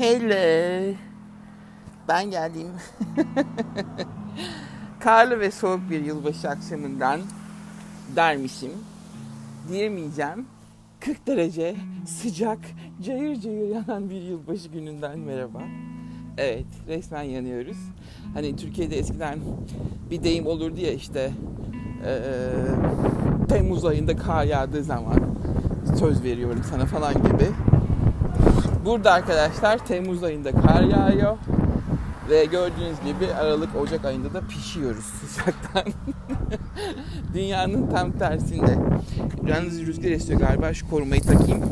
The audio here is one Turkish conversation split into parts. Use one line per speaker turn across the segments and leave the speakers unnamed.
Hello. Ben geldim. Karlı ve soğuk bir yılbaşı akşamından dermişim. Diyemeyeceğim. 40 derece sıcak, cayır cayır yanan bir yılbaşı gününden merhaba. Evet, resmen yanıyoruz. Hani Türkiye'de eskiden bir deyim olurdu ya işte eee, Temmuz ayında kar yağdığı zaman söz veriyorum sana falan gibi. Burada arkadaşlar Temmuz ayında kar yağıyor. Ve gördüğünüz gibi Aralık Ocak ayında da pişiyoruz sıcaktan. Dünyanın tam tersinde. Yalnız rüzgar esiyor galiba. Şu korumayı takayım.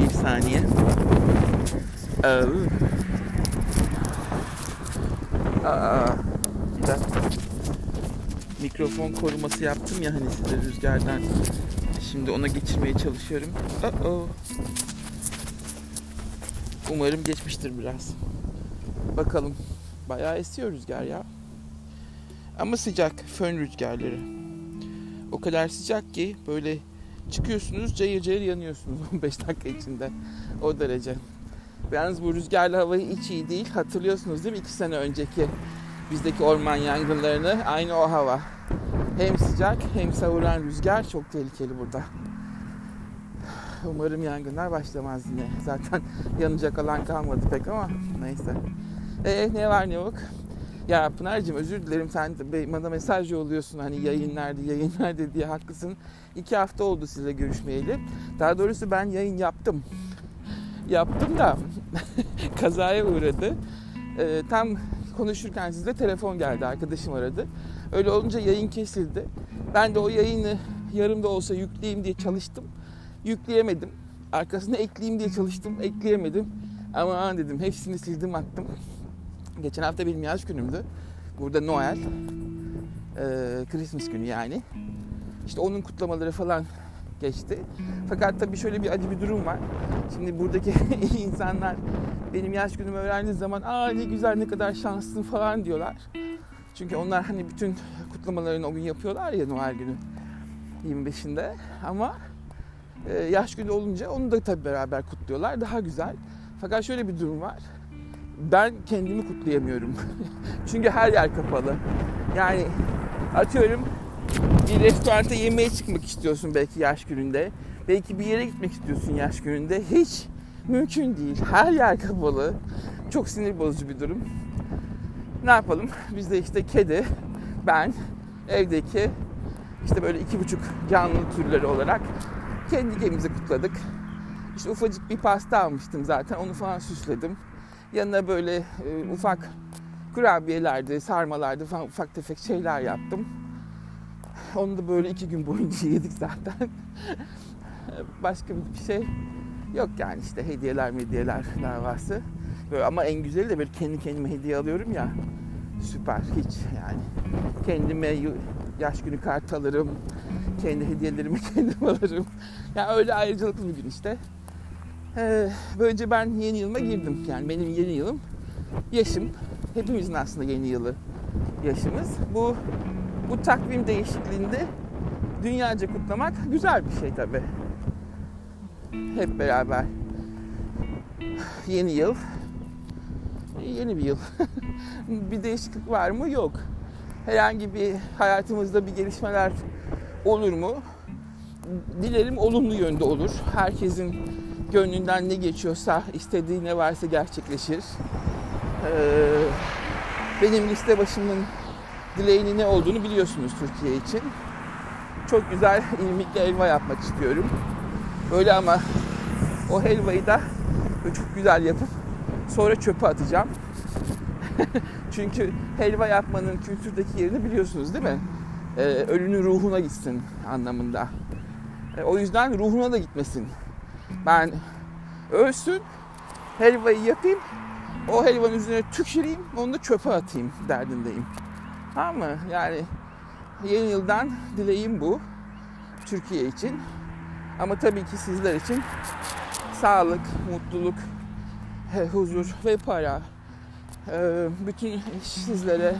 Bir saniye. Aa. Aa. Mikrofon koruması yaptım ya hani size rüzgardan. Şimdi ona geçirmeye çalışıyorum. Uh-oh. Umarım geçmiştir biraz. Bakalım. Bayağı esiyor rüzgar ya. Ama sıcak. Fön rüzgarları. O kadar sıcak ki böyle çıkıyorsunuz cayır cayır yanıyorsunuz 15 dakika içinde. O derece. Yalnız bu rüzgarlı havayı hiç iyi değil. Hatırlıyorsunuz değil mi? 2 sene önceki bizdeki orman yangınlarını. Aynı o hava. Hem sıcak hem savuran rüzgar çok tehlikeli burada. Umarım yangınlar başlamaz yine. Zaten yanacak alan kalmadı pek ama neyse. Ee, ne var ne yok. Ya Pınar'cığım özür dilerim sen bana mesaj yolluyorsun hani yayın nerede yayın nerede diye haklısın. İki hafta oldu sizinle görüşmeyeli. Daha doğrusu ben yayın yaptım. Yaptım da kazaya uğradı. Ee, tam konuşurken sizle telefon geldi arkadaşım aradı. Öyle olunca yayın kesildi. Ben de o yayını yarımda olsa yükleyeyim diye çalıştım. Yükleyemedim. Arkasına ekleyeyim diye çalıştım. Ekleyemedim. Ama dedim hepsini sildim attım. Geçen hafta benim yaş günümdü. Burada Noel. Ee, Christmas günü yani. İşte onun kutlamaları falan geçti. Fakat tabii şöyle bir acı bir durum var. Şimdi buradaki insanlar benim yaş günümü öğrendiği zaman aa ne güzel ne kadar şanslısın falan diyorlar. Çünkü onlar hani bütün kutlamalarını o gün yapıyorlar ya Noel günü 25'inde. Ama e, yaş günü olunca onu da tabii beraber kutluyorlar. Daha güzel. Fakat şöyle bir durum var. Ben kendimi kutlayamıyorum. Çünkü her yer kapalı. Yani atıyorum bir restoranta yemeğe çıkmak istiyorsun belki yaş gününde. Belki bir yere gitmek istiyorsun yaş gününde. Hiç mümkün değil. Her yer kapalı. Çok sinir bozucu bir durum. Ne yapalım? Biz de işte kedi, ben, evdeki işte böyle iki buçuk canlı türleri olarak kendi kendimize kutladık. İşte ufacık bir pasta almıştım zaten. Onu falan süsledim. Yanına böyle e, ufak kurabiyelerdi, sarmalardı falan ufak tefek şeyler yaptım. Onu da böyle iki gün boyunca yedik zaten. Başka bir şey yok yani işte hediyeler hediyeler davası. Böyle ama en güzeli de böyle kendi kendime hediye alıyorum ya. Süper hiç yani. Kendime yaş günü kart alırım. Kendi hediyelerimi kendim alırım. Yani öyle ayrıcalıklı bir gün işte. Ee, böylece ben yeni yılıma girdim. Yani benim yeni yılım yaşım. Hepimizin aslında yeni yılı yaşımız. Bu bu takvim değişikliğinde dünyaca kutlamak güzel bir şey tabi. Hep beraber. Yeni yıl. Yeni bir yıl. bir değişiklik var mı? Yok. Herhangi bir hayatımızda bir gelişmeler olur mu? Dilerim olumlu yönde olur. Herkesin gönlünden ne geçiyorsa, istediği ne varsa gerçekleşir. Ee, benim liste başımın dileğinin ne olduğunu biliyorsunuz Türkiye için. Çok güzel irmikli helva yapmak istiyorum. Böyle ama o helvayı da çok güzel yapıp sonra çöpe atacağım. Çünkü helva yapmanın kültürdeki yerini biliyorsunuz değil mi? Ee, ölünün ruhuna gitsin anlamında. Ee, o yüzden ruhuna da gitmesin. Ben ölsün, helvayı yapayım, o helvanın üzerine tüküreyim, onu da çöpe atayım derdindeyim. Tamam mı? Yani yeni yıldan dileğim bu. Türkiye için. Ama tabii ki sizler için sağlık, mutluluk, huzur ve para. Bütün sizlere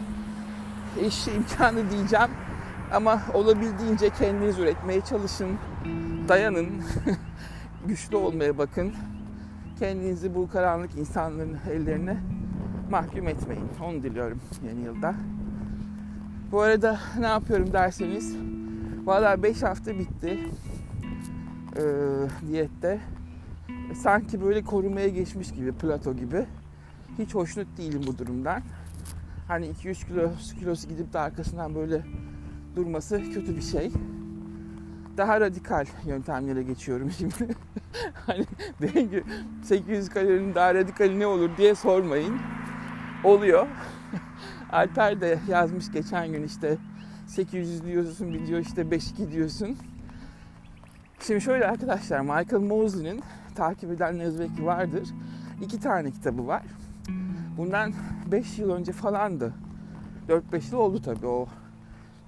iş imkanı diyeceğim. Ama olabildiğince kendiniz üretmeye çalışın. Dayanın. Güçlü olmaya bakın. kendinizi bu karanlık insanların ellerine mahkum etmeyin. Onu diliyorum yeni yılda. Bu arada ne yapıyorum derseniz valla 5 hafta bitti ee, diyette. Sanki böyle korumaya geçmiş gibi, plato gibi. Hiç hoşnut değilim bu durumdan. Hani 2-3 kilo kilosu gidip de arkasından böyle durması kötü bir şey. Daha radikal yöntemlere geçiyorum şimdi. hani belki 800 kalorinin daha radikali ne olur diye sormayın. Oluyor. Alper de yazmış geçen gün işte 800 diyorsun bir diyor işte 5-2 diyorsun. Şimdi şöyle arkadaşlar Michael Mosley'nin takip edenleriniz belki vardır. İki tane kitabı var. Bundan 5 yıl önce falandı. 4-5 yıl oldu tabii o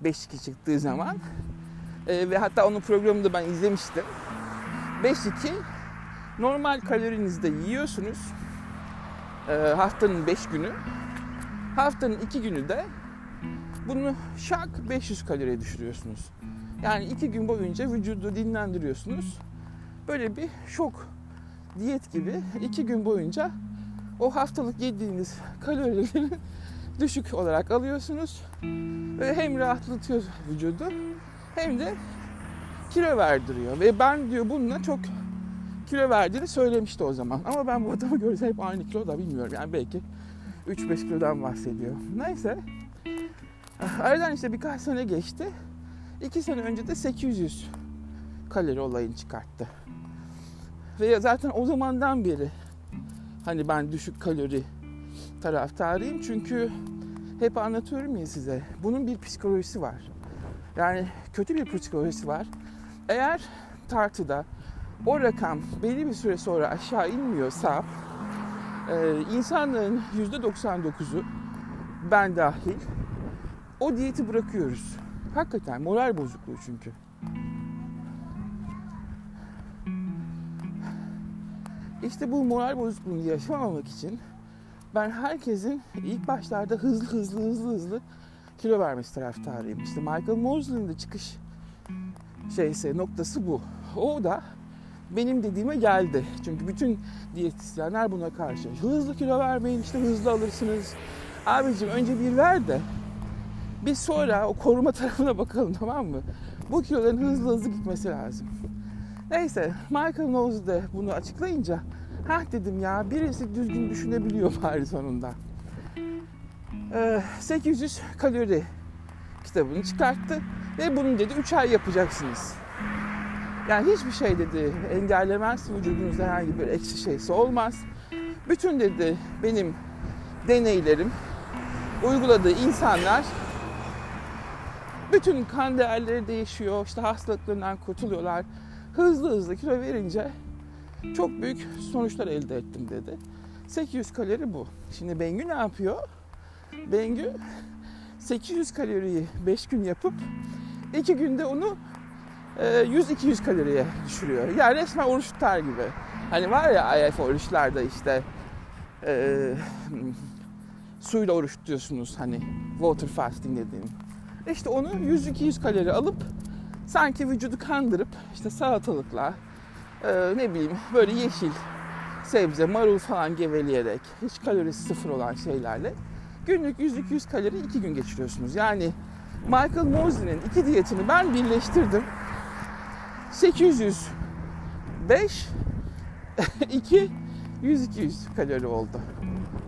5-2 çıktığı zaman. Ee, ve hatta onun programını da ben izlemiştim. 5-2 normal kalorinizde yiyorsunuz. Ee, haftanın 5 günü. Haftanın 2 günü de bunu şak 500 kaloriye düşürüyorsunuz. Yani 2 gün boyunca vücudu dinlendiriyorsunuz. Böyle bir şok diyet gibi 2 gün boyunca o haftalık yediğiniz kalorileri düşük olarak alıyorsunuz. Ve hem rahatlatıyor vücudu hem de kilo verdiriyor. Ve ben diyor bununla çok kilo verdiğini söylemişti o zaman. Ama ben bu adamı görse hep aynı kilo da bilmiyorum. Yani belki 3-5 kilodan bahsediyor. Neyse. Aradan işte birkaç sene geçti. 2 sene önce de 800 kalori olayını çıkarttı. Ve zaten o zamandan beri hani ben düşük kalori taraftarıyım. Çünkü hep anlatıyorum ya size. Bunun bir psikolojisi var. Yani kötü bir psikolojisi var. Eğer tartıda o rakam belli bir süre sonra aşağı inmiyorsa e, insanların %99'u ben dahil o diyeti bırakıyoruz. Hakikaten moral bozukluğu çünkü. İşte bu moral bozukluğunu yaşamamak için ben herkesin ilk başlarda hızlı hızlı hızlı hızlı kilo vermesi taraftarıyım. İşte Michael Mosley'nin de çıkış şeyse noktası bu. O da benim dediğime geldi. Çünkü bütün diyetisyenler buna karşı. Hızlı kilo vermeyin işte hızlı alırsınız. Abicim önce bir ver de biz sonra o koruma tarafına bakalım tamam mı? Bu kiloların hızlı hızlı gitmesi lazım. Neyse Michael Knowles de bunu açıklayınca ha dedim ya birisi düzgün düşünebiliyor bari sonunda. Ee, 800 kalori kitabını çıkarttı ve bunu dedi 3 ay yapacaksınız. Yani hiçbir şey dedi engellemez vücudunuzda herhangi bir eksi şeysi olmaz. Bütün dedi benim deneylerim uyguladığı insanlar bütün kan değerleri değişiyor. işte hastalıklarından kurtuluyorlar. Hızlı hızlı kilo verince çok büyük sonuçlar elde ettim dedi. 800 kalori bu. Şimdi Bengü ne yapıyor? Bengü 800 kaloriyi 5 gün yapıp 2 günde onu 100-200 kaloriye düşürüyor. Yani resmen oruç tutar gibi. Hani var ya IF oruçlarda işte e, suyla oruç tutuyorsunuz hani water fasting dediğim. İşte onu 100-200 kalori alıp sanki vücudu kandırıp işte salatalıkla e, ne bileyim böyle yeşil sebze, marul falan geveleyerek hiç kalorisi sıfır olan şeylerle günlük 100-200 kalori 2 gün geçiriyorsunuz. Yani Michael Mosley'nin iki diyetini ben birleştirdim. 805 2 100-200 kalori oldu.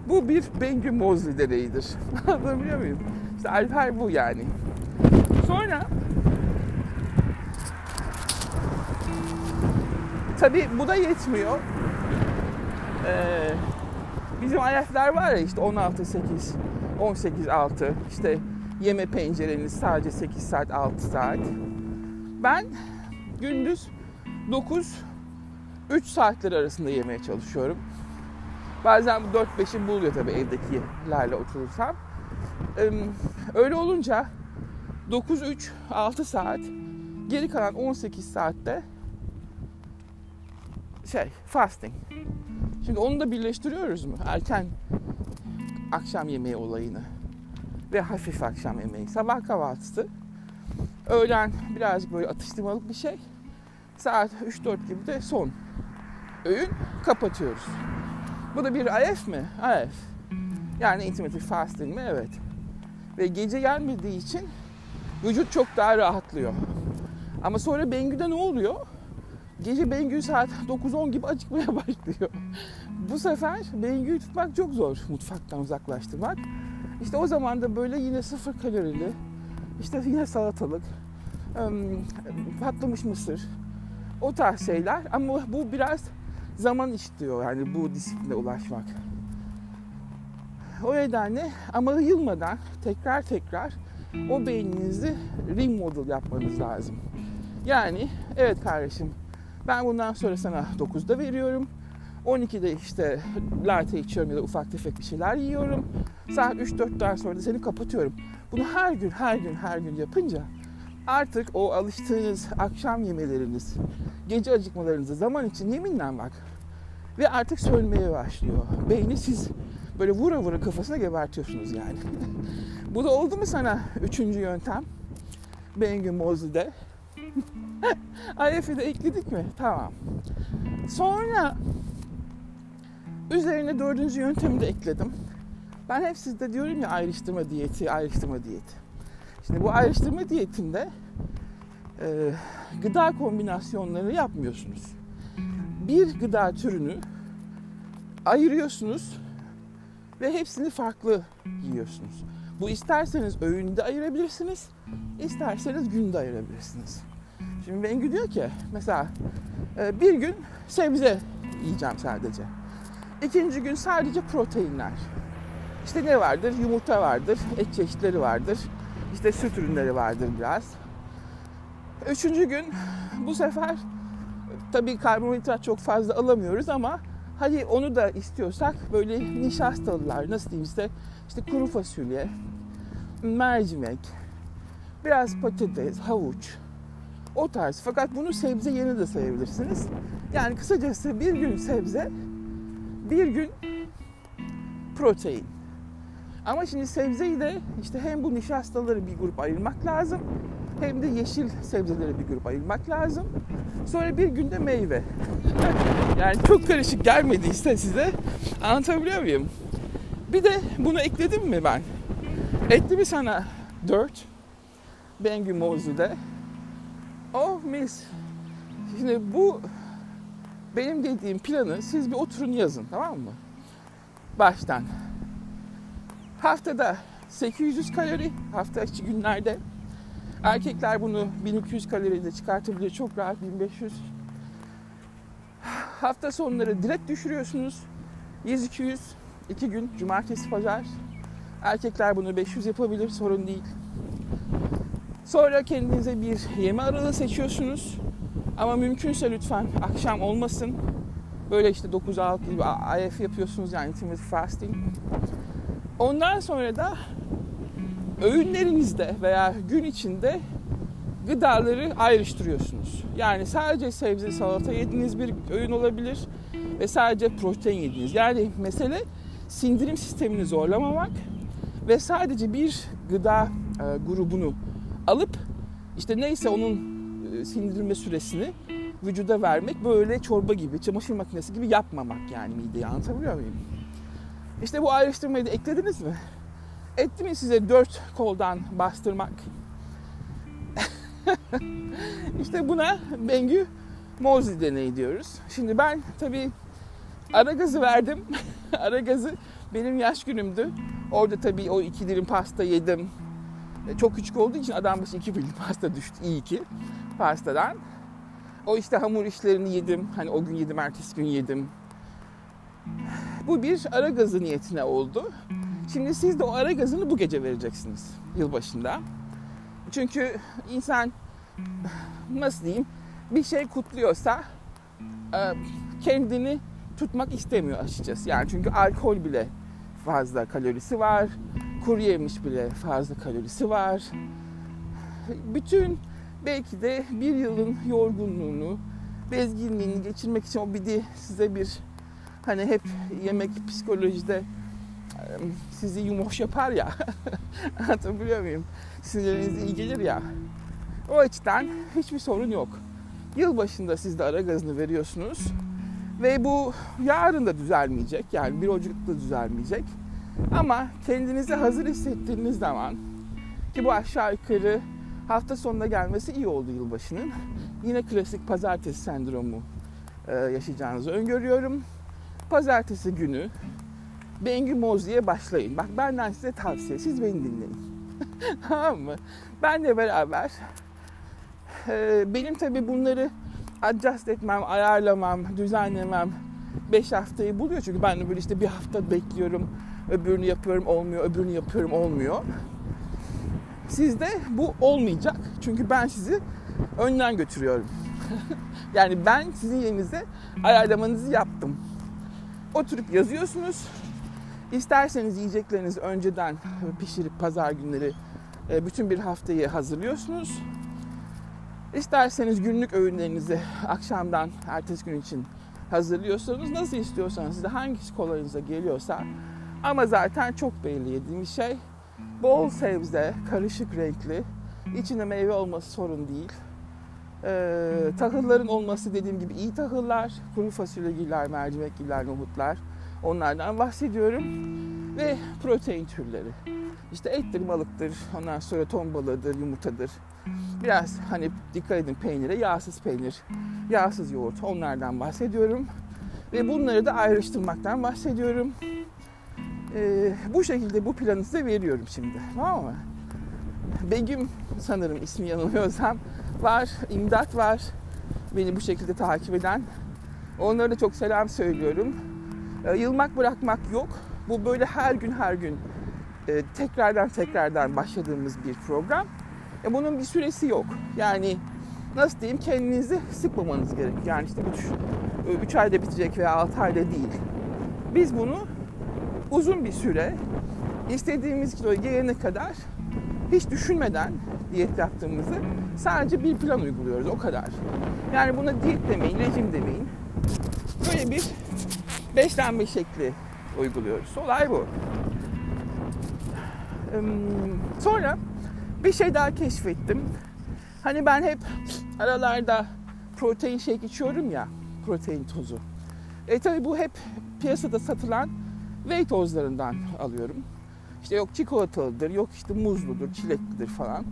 Bu bir Bengü Mosley deneyidir. Anlatabiliyor muyum? İşte Alper bu yani. Sonra tabi bu da yetmiyor. Ee, bizim ayaklar var ya işte 16 8 18 6 işte yeme pencereniz sadece 8 saat 6 saat. Ben gündüz 9 3 saatler arasında yemeye çalışıyorum. Bazen bu 4-5'i buluyor tabii evdekilerle oturursam. Öyle olunca 9-3-6 saat geri kalan 18 saatte şey fasting. Şimdi onu da birleştiriyoruz mu? Erken akşam yemeği olayını ve hafif akşam yemeği. Sabah kahvaltısı. Öğlen birazcık böyle atıştırmalık bir şey. Saat 3-4 gibi de son öğün kapatıyoruz. Bu da bir IF mi? IF. Yani intermittent fasting mi? Evet. Ve gece gelmediği için vücut çok daha rahatlıyor. Ama sonra Bengü'de ne oluyor? Gece Bengü saat 9-10 gibi acıkmaya başlıyor. Bu sefer Bengü'yü tutmak çok zor mutfaktan uzaklaştırmak. İşte o zaman da böyle yine sıfır kalorili, işte yine salatalık, patlamış mısır, o tarz şeyler. Ama bu biraz zaman istiyor yani bu disipline ulaşmak. O nedenle ama yılmadan tekrar tekrar o beyninizi remodel yapmanız lazım. Yani evet kardeşim ben bundan sonra sana 9'da veriyorum. 12'de işte latte içiyorum ya da ufak tefek bir şeyler yiyorum. Saat 3-4'ten sonra da seni kapatıyorum. Bunu her gün, her gün, her gün yapınca artık o alıştığınız akşam yemeleriniz, gece acıkmalarınızı zaman için yeminle bak. Ve artık sönmeye başlıyor. Beyni siz böyle vura vura kafasına gebertiyorsunuz yani. Bu da oldu mu sana üçüncü yöntem? Bengü Mozi'de. IF'i de ekledik mi? Tamam. Sonra üzerine dördüncü yöntemi de ekledim. Ben hep sizde diyorum ya ayrıştırma diyeti, ayrıştırma diyeti. Şimdi bu ayrıştırma diyetinde e, gıda kombinasyonları yapmıyorsunuz. Bir gıda türünü ayırıyorsunuz ve hepsini farklı yiyorsunuz. Bu isterseniz öğünde ayırabilirsiniz, isterseniz günde ayırabilirsiniz. Şimdi Bengü diyor ki mesela e, bir gün sebze yiyeceğim sadece. İkinci gün sadece proteinler. İşte ne vardır? Yumurta vardır, et çeşitleri vardır, işte süt ürünleri vardır biraz. Üçüncü gün bu sefer tabii karbonhidrat çok fazla alamıyoruz ama hadi onu da istiyorsak böyle nişastalılar nasıl diyeyim işte işte kuru fasulye, mercimek, biraz patates, havuç o tarz. Fakat bunu sebze yerine de sayabilirsiniz. Yani kısacası bir gün sebze, bir gün protein. Ama şimdi sebzeyi de işte hem bu nişastaları bir grup ayırmak lazım hem de yeşil sebzeleri bir grup ayırmak lazım. Sonra bir günde meyve. yani çok karışık gelmediyse size anlatabiliyor muyum? Bir de bunu ekledim mi ben? Etti mi sana 4 Bengü Mozu'da? Oh mis. Şimdi bu benim dediğim planı siz bir oturun yazın tamam mı? Baştan. Haftada 800 kalori hafta içi günlerde. Erkekler bunu 1200 kaloride çıkartabilir çok rahat 1500. Hafta sonları direkt düşürüyorsunuz. 100-200 iki gün cumartesi pazar. Erkekler bunu 500 yapabilir sorun değil. Sonra kendinize bir yeme aralığı seçiyorsunuz. Ama mümkünse lütfen akşam olmasın. Böyle işte 9-6 gibi IF yapıyorsunuz yani intermittent fasting. Ondan sonra da öğünlerinizde veya gün içinde gıdaları ayrıştırıyorsunuz. Yani sadece sebze salata yediğiniz bir öğün olabilir ve sadece protein yediğiniz. Yani mesele sindirim sistemini zorlamamak ve sadece bir gıda e, grubunu alıp işte neyse onun e, sindirilme süresini vücuda vermek böyle çorba gibi, çamaşır makinesi gibi yapmamak yani mideyi anlatabiliyor muyum? İşte bu ayrıştırmayı da eklediniz mi? Etti mi size dört koldan bastırmak? İşte buna Bengü Mozi deneyi diyoruz. Şimdi ben tabii ara gazı verdim. ara gazı benim yaş günümdü. Orada tabii o iki dilim pasta yedim. E, çok küçük olduğu için adam başı iki dilim pasta düştü. İyi ki pastadan. O işte hamur işlerini yedim. Hani o gün yedim, ertesi gün yedim. Bu bir ara gazı niyetine oldu. Şimdi siz de o ara gazını bu gece vereceksiniz yılbaşında. Çünkü insan nasıl diyeyim bir şey kutluyorsa e, kendini tutmak istemiyor açıkçası. Yani çünkü alkol bile fazla kalorisi var. Kuru yemiş bile fazla kalorisi var. Bütün belki de bir yılın yorgunluğunu, bezginliğini geçirmek için o bir de size bir hani hep yemek psikolojide sizi yumuş yapar ya. Anlatabiliyor muyum? Sinirlerinize iyi gelir ya. O açıdan hiçbir sorun yok. Yılbaşında siz de ara gazını veriyorsunuz. Ve bu yarın da düzelmeyecek. Yani bir Ocak'ta düzelmeyecek. Ama kendinizi hazır hissettiğiniz zaman ki bu aşağı yukarı hafta sonuna gelmesi iyi oldu yılbaşının. Yine klasik pazartesi sendromu e, yaşayacağınızı öngörüyorum. Pazartesi günü Bengü Mozi'ye başlayın. Bak benden size tavsiye. Siz beni dinleyin. tamam mı? Benle beraber e, benim tabii bunları adjust etmem, ayarlamam, düzenlemem 5 haftayı buluyor. Çünkü ben de böyle işte bir hafta bekliyorum, öbürünü yapıyorum olmuyor, öbürünü yapıyorum olmuyor. Sizde bu olmayacak. Çünkü ben sizi önden götürüyorum. yani ben sizin yerinize ayarlamanızı yaptım. Oturup yazıyorsunuz. İsterseniz yiyeceklerinizi önceden pişirip pazar günleri e, bütün bir haftayı hazırlıyorsunuz. İsterseniz günlük öğünlerinizi akşamdan ertesi gün için hazırlıyorsanız nasıl istiyorsanız size hangisi kolayınıza geliyorsa ama zaten çok belli yediğimiz şey bol sebze, karışık renkli, içinde meyve olması sorun değil. Ee, tahılların olması dediğim gibi iyi tahıllar, kuru fasulyegiller, mercimekgiller, nohutlar onlardan bahsediyorum. Ve protein türleri. İşte ettir, balıktır, ondan sonra ton balığıdır, yumurtadır. Biraz hani dikkat edin peynire, yağsız peynir, yağsız yoğurt onlardan bahsediyorum. Ve bunları da ayrıştırmaktan bahsediyorum. Ee, bu şekilde bu planı size veriyorum şimdi. Tamam mı? Begüm sanırım ismi yanılmıyorsam var, imdat var. Beni bu şekilde takip eden. Onlara da çok selam söylüyorum. Ee, yılmak bırakmak yok. Bu böyle her gün her gün e, tekrardan tekrardan başladığımız bir program. E, bunun bir süresi yok. Yani nasıl diyeyim kendinizi sıkmamanız gerek. Yani işte bu 3 ayda bitecek veya 6 ayda değil. Biz bunu uzun bir süre istediğimiz kiloya gelene kadar hiç düşünmeden diyet yaptığımızı sadece bir plan uyguluyoruz o kadar. Yani buna diyet demeyin, rejim demeyin. Böyle bir beslenme şekli uyguluyoruz. Olay bu. Sonra bir şey daha keşfettim. Hani ben hep aralarda protein shake içiyorum ya, protein tozu. E tabi bu hep piyasada satılan whey tozlarından alıyorum. İşte yok çikolatalıdır, yok işte muzludur, çileklidir falan.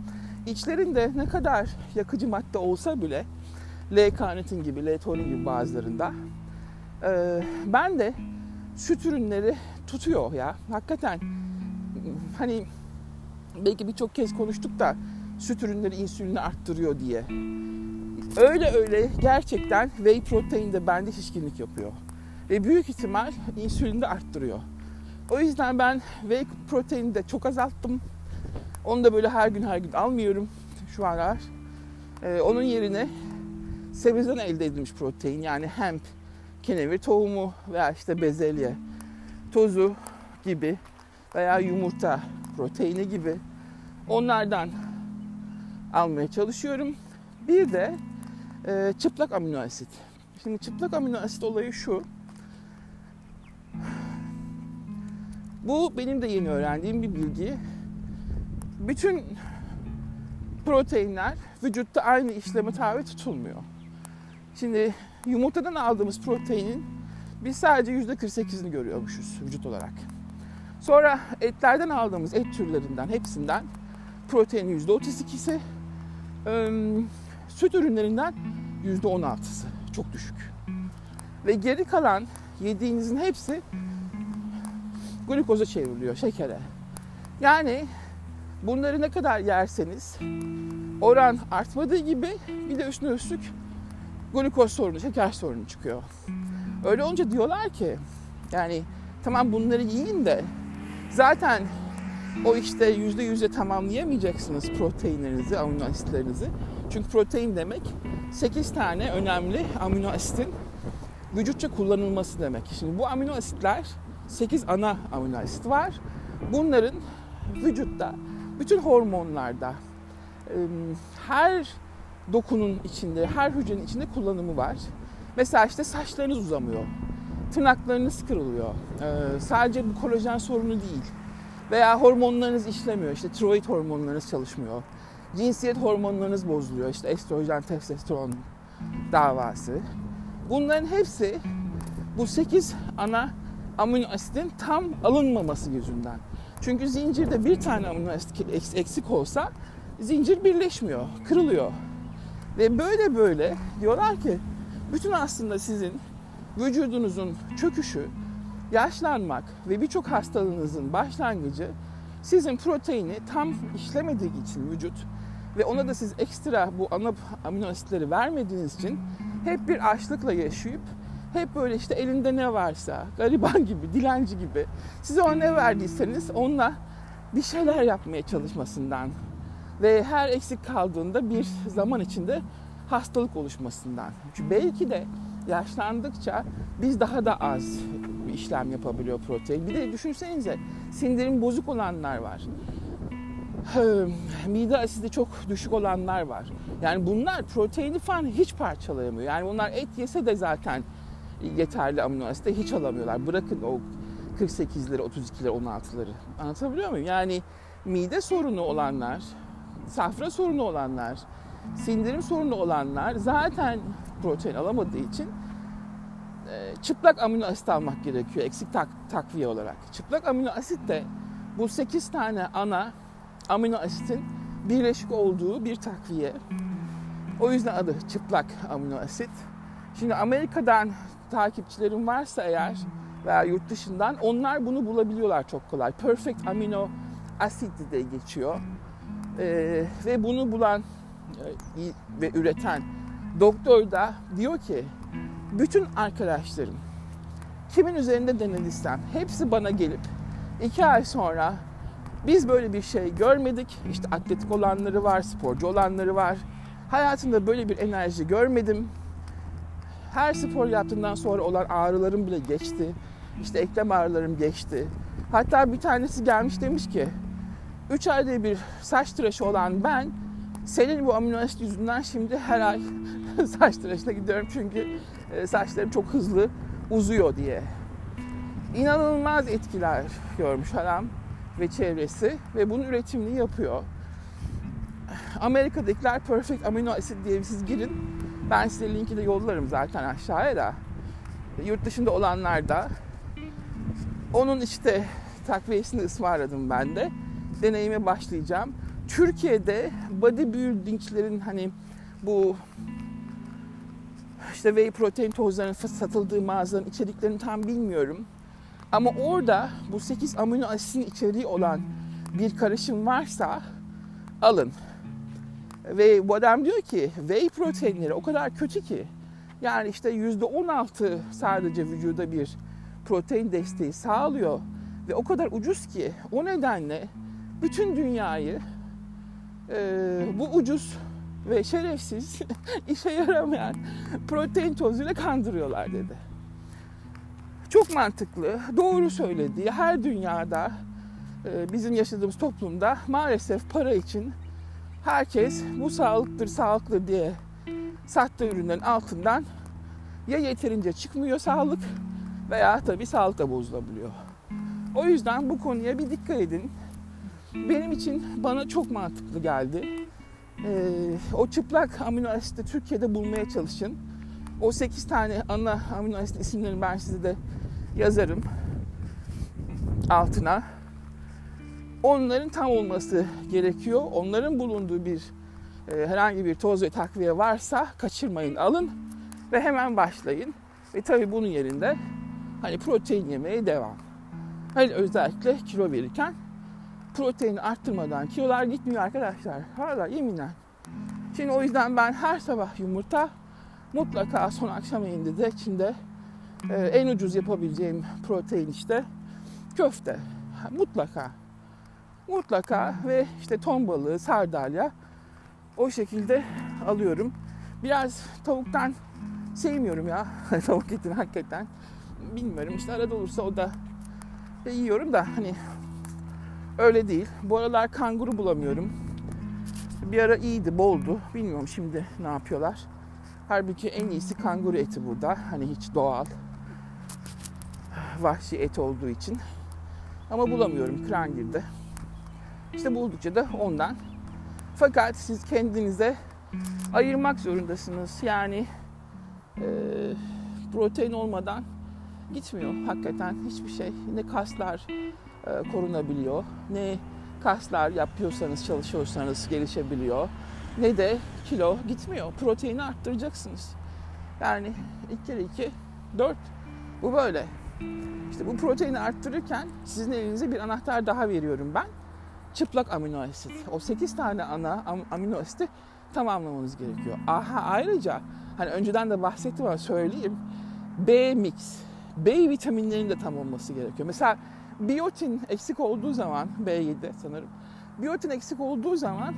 İçlerinde ne kadar yakıcı madde olsa bile L-karnitin gibi, L-tonin gibi bazılarında e, ben de süt ürünleri tutuyor ya. Hakikaten hani belki birçok kez konuştuk da süt ürünleri insülini arttırıyor diye. Öyle öyle gerçekten whey protein de bende şişkinlik yapıyor. Ve büyük ihtimal insülini de arttırıyor. O yüzden ben whey proteini de çok azalttım. Onu da böyle her gün her gün almıyorum şu aralar. Ee, onun yerine sebzeden elde edilmiş protein yani hemp, kenevir tohumu veya işte bezelye tozu gibi veya yumurta proteini gibi onlardan almaya çalışıyorum. Bir de e, çıplak amino asit. Şimdi çıplak amino asit olayı şu. Bu benim de yeni öğrendiğim bir bilgi. Bütün proteinler vücutta aynı işleme tabi tutulmuyor. Şimdi yumurtadan aldığımız proteinin biz sadece %48'ini görüyormuşuz vücut olarak. Sonra etlerden aldığımız et türlerinden hepsinden proteinin %32'si, süt ürünlerinden %16'sı çok düşük. Ve geri kalan yediğinizin hepsi glukoza çevriliyor, şekere. Yani bunları ne kadar yerseniz oran artmadığı gibi bir de üstüne üstlük glukoz sorunu, şeker sorunu çıkıyor. Öyle olunca diyorlar ki yani tamam bunları yiyin de zaten o işte yüzde yüze tamamlayamayacaksınız proteinlerinizi, amino asitlerinizi. Çünkü protein demek 8 tane önemli amino asitin vücutça kullanılması demek. Şimdi bu amino asitler 8 ana amino asit var. Bunların vücutta bütün hormonlarda her dokunun içinde, her hücrenin içinde kullanımı var. Mesela işte saçlarınız uzamıyor, tırnaklarınız kırılıyor. Sadece bu kolajen sorunu değil. Veya hormonlarınız işlemiyor, işte tiroid hormonlarınız çalışmıyor. Cinsiyet hormonlarınız bozuluyor, işte estrojen, testosteron davası. Bunların hepsi bu 8 ana amino asitin tam alınmaması yüzünden. Çünkü zincirde bir tane amino asit eksik olsa zincir birleşmiyor, kırılıyor. Ve böyle böyle diyorlar ki bütün aslında sizin vücudunuzun çöküşü, yaşlanmak ve birçok hastalığınızın başlangıcı sizin proteini tam işlemediği için vücut ve ona da siz ekstra bu ana amino asitleri vermediğiniz için hep bir açlıkla yaşayıp hep böyle işte elinde ne varsa gariban gibi, dilenci gibi size ona ne verdiyseniz onunla bir şeyler yapmaya çalışmasından ve her eksik kaldığında bir zaman içinde hastalık oluşmasından. Çünkü belki de yaşlandıkça biz daha da az işlem yapabiliyor protein. Bir de düşünsenize sindirim bozuk olanlar var. Mide asidi çok düşük olanlar var. Yani bunlar proteini falan hiç parçalayamıyor. Yani bunlar et yese de zaten yeterli amino asite hiç alamıyorlar. Bırakın o 48'leri, 32'leri, 16'ları. Anlatabiliyor muyum? Yani mide sorunu olanlar, safra sorunu olanlar, sindirim sorunu olanlar zaten protein alamadığı için e, çıplak amino asit almak gerekiyor eksik tak, takviye olarak. Çıplak amino asit de bu 8 tane ana amino asitin birleşik olduğu bir takviye. O yüzden adı çıplak amino asit. Şimdi Amerika'dan takipçilerim varsa eğer veya yurt dışından onlar bunu bulabiliyorlar çok kolay. Perfect amino asit de geçiyor. Ee, ve bunu bulan e, ve üreten doktor da diyor ki bütün arkadaşlarım kimin üzerinde denediysem hepsi bana gelip iki ay sonra biz böyle bir şey görmedik. İşte atletik olanları var, sporcu olanları var. Hayatımda böyle bir enerji görmedim. Her spor yaptığından sonra olan ağrılarım bile geçti. İşte eklem ağrılarım geçti. Hatta bir tanesi gelmiş demiş ki 3 ayda bir saç tıraşı olan ben senin bu amino asit yüzünden şimdi her ay saç tıraşına gidiyorum çünkü e, saçlarım çok hızlı uzuyor diye. İnanılmaz etkiler görmüş adam ve çevresi ve bunun üretimini yapıyor. Amerika'dakiler Perfect Amino Acid diye siz girin. Ben size linki de yollarım zaten aşağıya da. Yurt dışında olanlar da onun işte takviyesini ısmarladım ben de. Deneyime başlayacağım. Türkiye'de bodybuildingçilerin hani bu işte whey protein tozlarının satıldığı mağazaların içeriklerini tam bilmiyorum. Ama orada bu 8 amino asitin içeriği olan bir karışım varsa alın. Ve bu adam diyor ki whey proteinleri o kadar kötü ki. Yani işte %16 sadece vücuda bir protein desteği sağlıyor. Ve o kadar ucuz ki o nedenle bütün dünyayı e, bu ucuz ve şerefsiz işe yaramayan protein tozuyla kandırıyorlar dedi. Çok mantıklı, doğru söylediği her dünyada e, bizim yaşadığımız toplumda maalesef para için herkes bu sağlıktır, sağlıklı diye sattığı ürünlerin altından ya yeterince çıkmıyor sağlık veya tabii sağlık da bozulabiliyor. O yüzden bu konuya bir dikkat edin. Benim için bana çok mantıklı geldi. Ee, o çıplak amino asiti Türkiye'de bulmaya çalışın. O 8 tane ana amino asit isimlerini ben size de yazarım altına. Onların tam olması gerekiyor. Onların bulunduğu bir e, herhangi bir toz ve takviye varsa kaçırmayın, alın ve hemen başlayın. Ve tabii bunun yerinde hani protein yemeye devam. Hani özellikle kilo verirken proteini arttırmadan kilolar gitmiyor arkadaşlar. Hala yeminler. Şimdi o yüzden ben her sabah yumurta mutlaka son akşam yemeğinde de içinde e, en ucuz yapabileceğim protein işte köfte. Mutlaka. Mutlaka ve işte ton balığı, sardalya o şekilde alıyorum. Biraz tavuktan sevmiyorum ya. Tavuk etini hakikaten. Bilmiyorum işte arada olursa o da yiyorum da hani öyle değil. Bu aralar kanguru bulamıyorum. Bir ara iyiydi, boldu. Bilmiyorum şimdi ne yapıyorlar. Halbuki en iyisi kanguru eti burada. Hani hiç doğal. Vahşi et olduğu için. Ama bulamıyorum. Kran girdi. İşte buldukça da ondan. Fakat siz kendinize ayırmak zorundasınız. Yani e, protein olmadan gitmiyor hakikaten hiçbir şey. Ne kaslar e, korunabiliyor, ne kaslar yapıyorsanız, çalışıyorsanız gelişebiliyor, ne de kilo gitmiyor. Proteini arttıracaksınız. Yani 2 kere 2, 4. Bu böyle. İşte bu proteini arttırırken sizin elinize bir anahtar daha veriyorum ben. Çıplak amino asit. O 8 tane ana amino asiti tamamlamanız gerekiyor. Aha ayrıca hani önceden de bahsettim ama söyleyeyim. B mix. B vitaminlerinin de tam olması gerekiyor. Mesela biyotin eksik olduğu zaman B7 sanırım. Biyotin eksik olduğu zaman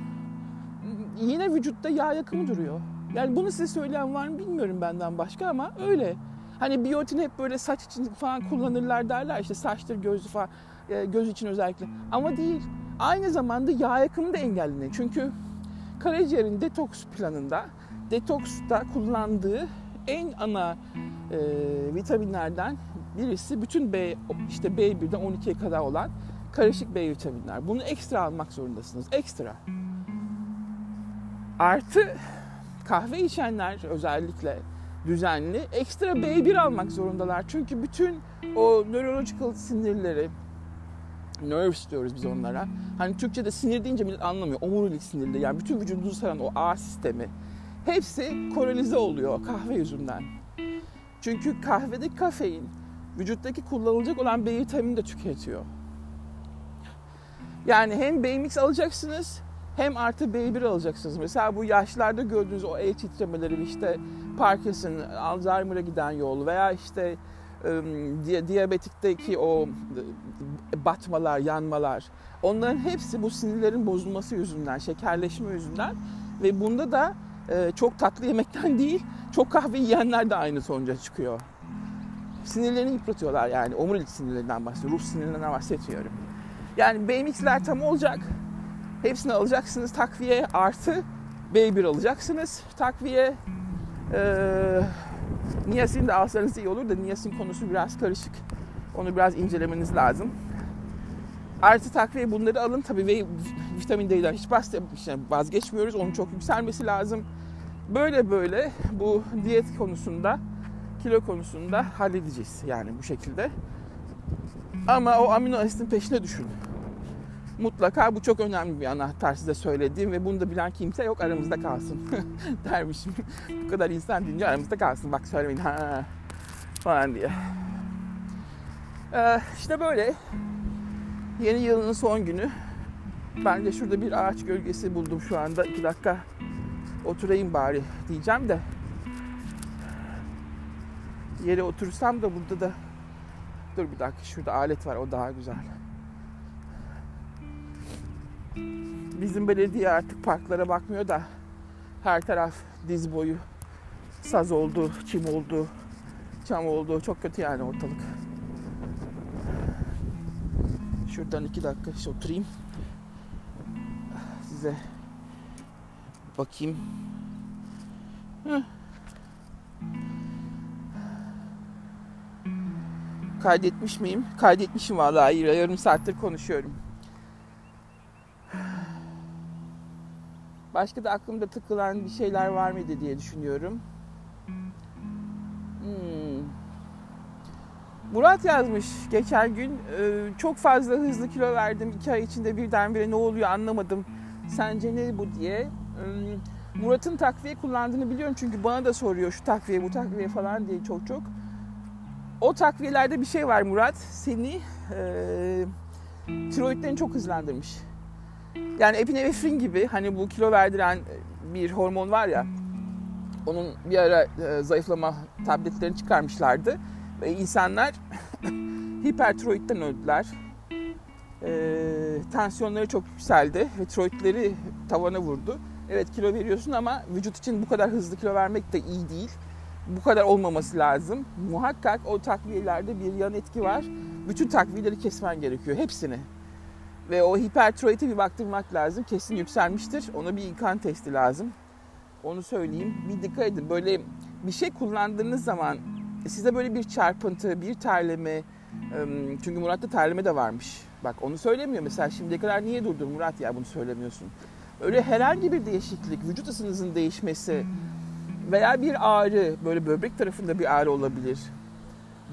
yine vücutta yağ yakımı duruyor. Yani bunu size söyleyen var mı bilmiyorum benden başka ama öyle. Hani biyotin hep böyle saç için falan kullanırlar derler işte saçtır gözü falan e, göz için özellikle. Ama değil. Aynı zamanda yağ yakımı da engelleniyor. Çünkü karaciğerin detoks planında detoksta kullandığı en ana e, vitaminlerden birisi bütün B işte B1'den 12'ye kadar olan karışık B vitaminler. Bunu ekstra almak zorundasınız. Ekstra. Artı kahve içenler özellikle düzenli ekstra B1 almak zorundalar. Çünkü bütün o neurological sinirleri nerves diyoruz biz onlara. Hani Türkçe'de sinir deyince millet anlamıyor. Omurilik sinirleri yani bütün vücudunuzu saran o ağ sistemi. Hepsi korelize oluyor kahve yüzünden. Çünkü kahvedeki kafein vücuttaki kullanılacak olan B vitamini de tüketiyor. Yani hem B mix alacaksınız hem artı B1 alacaksınız. Mesela bu yaşlarda gördüğünüz o el titremeleri işte Parkinson, Alzheimer'a giden yol veya işte diyabetikteki o batmalar, yanmalar onların hepsi bu sinirlerin bozulması yüzünden, şekerleşme yüzünden ve bunda da çok tatlı yemekten değil, çok kahve yiyenler de aynı sonuca çıkıyor. Sinirlerini yıpratıyorlar yani. Omurilik sinirlerinden bahsediyorum. Ruh sinirlerinden bahsetmiyorum. Yani BMX'ler tam olacak. Hepsini alacaksınız takviye artı B1 alacaksınız. Takviye e, niyasin de alsanız iyi olur da niyasin konusu biraz karışık. Onu biraz incelemeniz lazım. Artı takviye bunları alın. Tabii ve vitamin D'den hiç vazgeçmiyoruz. Onun çok yükselmesi lazım. Böyle böyle bu diyet konusunda, kilo konusunda halledeceğiz yani bu şekilde. Ama o amino asitin peşine düşün. Mutlaka bu çok önemli bir anahtar size söylediğim ve bunu da bilen kimse yok aramızda kalsın dermişim. bu kadar insan dinliyor aramızda kalsın bak söylemeyin ha falan diye. Ee, işte böyle yeni yılın son günü. Ben de şurada bir ağaç gölgesi buldum şu anda. iki dakika oturayım bari diyeceğim de yere otursam da burada da dur bir dakika şurada alet var o daha güzel. Bizim belediye artık parklara bakmıyor da her taraf diz boyu saz oldu, çim oldu, çam oldu. Çok kötü yani ortalık. Şuradan iki dakika oturayım. Size bakayım. Heh. Kaydetmiş miyim? Kaydetmişim vallahi. Yarım saattir konuşuyorum. Başka da aklımda tıkılan bir şeyler var mıydı diye düşünüyorum. Hmm. Murat yazmış geçen gün e, çok fazla hızlı kilo verdim. İki ay içinde birdenbire ne oluyor anlamadım. Sence ne bu? diye. Hmm. Murat'ın takviye kullandığını biliyorum çünkü bana da soruyor şu takviye bu takviye falan diye çok çok. O takviyelerde bir şey var Murat. Seni e, tiroidlerini çok hızlandırmış yani epinefrin gibi hani bu kilo verdiren bir hormon var ya onun bir ara e, zayıflama tabletlerini çıkarmışlardı ve insanlar hipertiroidden öldüler. E, tansiyonları çok yükseldi ve tiroidleri tavana vurdu. Evet kilo veriyorsun ama vücut için bu kadar hızlı kilo vermek de iyi değil. Bu kadar olmaması lazım. Muhakkak o takviyelerde bir yan etki var. Bütün takviyeleri kesmen gerekiyor. Hepsini. Ve o hipertiroide bir baktırmak lazım. Kesin yükselmiştir. Ona bir kan testi lazım. Onu söyleyeyim. Bir dikkat edin. Böyle bir şey kullandığınız zaman size böyle bir çarpıntı, bir terleme, çünkü Murat'ta terleme de varmış. Bak onu söylemiyor mesela şimdiye kadar niye durdun Murat ya bunu söylemiyorsun. Öyle herhangi bir değişiklik, vücut ısınızın değişmesi veya bir ağrı, böyle böbrek tarafında bir ağrı olabilir.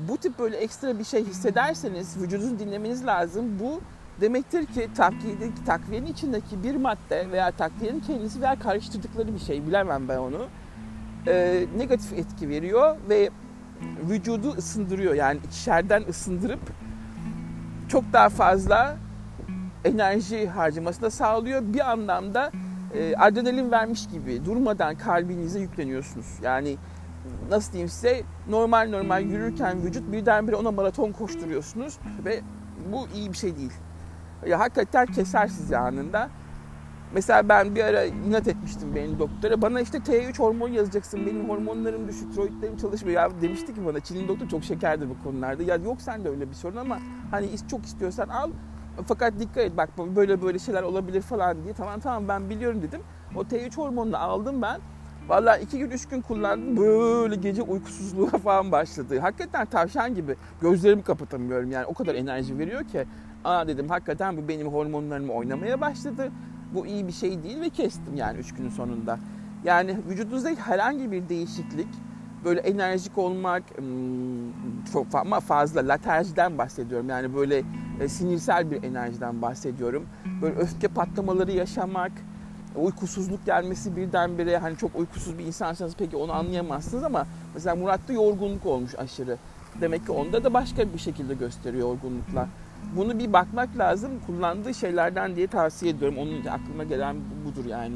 bu tip böyle ekstra bir şey hissederseniz vücudunuzu dinlemeniz lazım. Bu demektir ki takviyedeki, takviyenin içindeki bir madde veya takviyenin kendisi veya karıştırdıkları bir şey bilemem ben onu. E, negatif etki veriyor ve vücudu ısındırıyor. Yani içeriden ısındırıp çok daha fazla enerji harcamasını sağlıyor. Bir anlamda e, adrenalin vermiş gibi durmadan kalbinize yükleniyorsunuz. Yani nasıl diyeyim size normal normal yürürken vücut birdenbire ona maraton koşturuyorsunuz ve bu iyi bir şey değil. Ya hakikaten keser sizi anında. Mesela ben bir ara inat etmiştim benim doktora. Bana işte T3 hormon yazacaksın. Benim hormonlarım düşük, tiroidlerim çalışmıyor. Ya demişti ki bana Çin'in doktor çok şekerdir bu konularda. Ya yok sen de öyle bir sorun ama hani çok istiyorsan al. Fakat dikkat et bak böyle böyle şeyler olabilir falan diye. Tamam tamam ben biliyorum dedim. O T3 hormonunu aldım ben. Valla iki gün üç gün kullandım böyle gece uykusuzluğa falan başladı. Hakikaten tavşan gibi gözlerimi kapatamıyorum yani o kadar enerji veriyor ki. Aa dedim hakikaten bu benim hormonlarımı oynamaya başladı. Bu iyi bir şey değil ve kestim yani üç günün sonunda. Yani vücudunuzda herhangi bir değişiklik, böyle enerjik olmak, çok ama fazla laterjiden bahsediyorum. Yani böyle e, sinirsel bir enerjiden bahsediyorum. Böyle öfke patlamaları yaşamak, uykusuzluk gelmesi birdenbire hani çok uykusuz bir insansanız peki onu anlayamazsınız ama mesela Murat'ta yorgunluk olmuş aşırı. Demek ki onda da başka bir şekilde gösteriyor yorgunluklar. Bunu bir bakmak lazım. Kullandığı şeylerden diye tavsiye ediyorum. Onun aklıma gelen budur yani.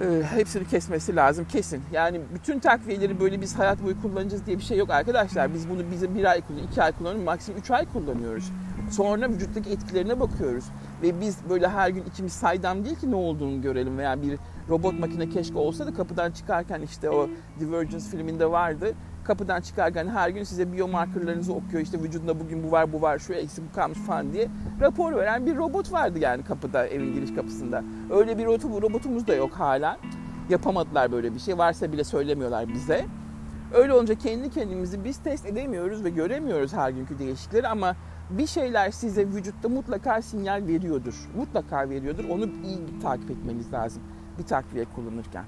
Ee, hepsini kesmesi lazım kesin. Yani bütün takviyeleri böyle biz hayat boyu kullanacağız diye bir şey yok arkadaşlar. Biz bunu bize bir ay kullanıyoruz, iki ay kullanıyoruz, maksimum üç ay kullanıyoruz. Sonra vücuttaki etkilerine bakıyoruz. Ve biz böyle her gün ikimiz saydam değil ki ne olduğunu görelim veya bir robot makine keşke olsa da kapıdan çıkarken işte o Divergence filminde vardı. Kapıdan çıkarken her gün size biomarkerlarınızı okuyor. İşte vücudunda bugün bu var bu var şu eksik bu kalmış falan diye rapor veren bir robot vardı yani kapıda evin giriş kapısında. Öyle bir robotumuz da yok hala. Yapamadılar böyle bir şey. Varsa bile söylemiyorlar bize. Öyle olunca kendi kendimizi biz test edemiyoruz ve göremiyoruz her günkü değişiklikleri ama bir şeyler size vücutta mutlaka sinyal veriyordur. Mutlaka veriyordur. Onu iyi takip etmeniz lazım bir takviye kullanırken.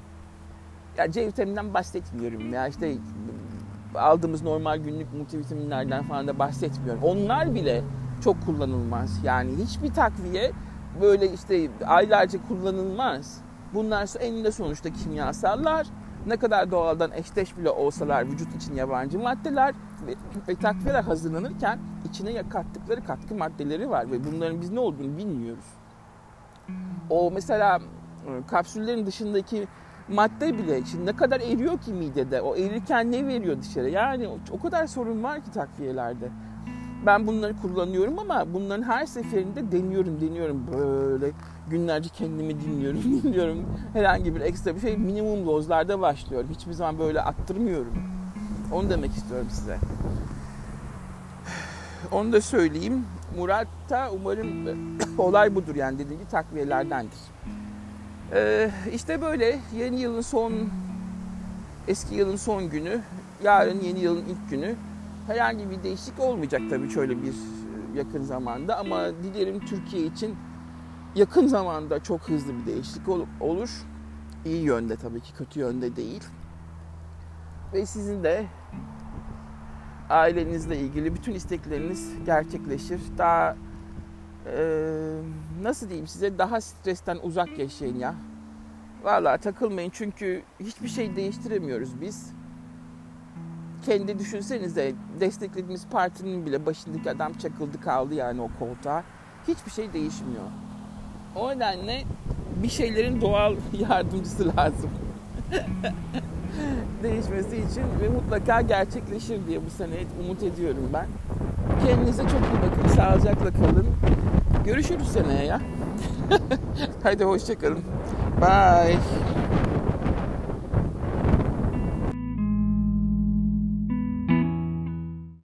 Ya C vitamininden bahsetmiyorum ya işte aldığımız normal günlük multivitaminlerden falan da bahsetmiyorum. Onlar bile çok kullanılmaz. Yani hiçbir takviye böyle işte aylarca kullanılmaz. Bunlar eninde sonuçta kimyasallar. Ne kadar doğaldan eşdeş bile olsalar vücut için yabancı maddeler ve, ve takviyeler hazırlanırken içine kattıkları katkı maddeleri var ve bunların biz ne olduğunu bilmiyoruz. O mesela e, kapsüllerin dışındaki madde bile şimdi ne kadar eriyor ki midede? O erirken ne veriyor dışarı? Yani o kadar sorun var ki takviyelerde. Ben bunları kullanıyorum ama bunların her seferinde deniyorum deniyorum. Böyle günlerce kendimi dinliyorum dinliyorum. Herhangi bir ekstra bir şey minimum dozlarda başlıyorum. Hiçbir zaman böyle attırmıyorum. Onu demek istiyorum size. Onu da söyleyeyim. Murat'ta umarım olay budur yani dediğim gibi takviyelerdendir ee, işte böyle yeni yılın son eski yılın son günü, yarın yeni yılın ilk günü herhangi bir değişiklik olmayacak tabii şöyle bir e, yakın zamanda ama dilerim Türkiye için yakın zamanda çok hızlı bir değişiklik olur. İyi yönde tabii ki kötü yönde değil. Ve sizin de ailenizle ilgili bütün istekleriniz gerçekleşir. Daha ee, nasıl diyeyim size daha stresten uzak yaşayın ya. Valla takılmayın çünkü hiçbir şey değiştiremiyoruz biz. Kendi düşünsenize desteklediğimiz partinin bile başındaki adam çakıldı kaldı yani o koltuğa. Hiçbir şey değişmiyor. O nedenle bir şeylerin doğal yardımcısı lazım. Değişmesi için ve mutlaka gerçekleşir diye bu sene umut ediyorum ben. Kendinize çok iyi bakın, sağlıcakla kalın. Görüşürüz seneye ya. Haydi hoşçakalın. Bye.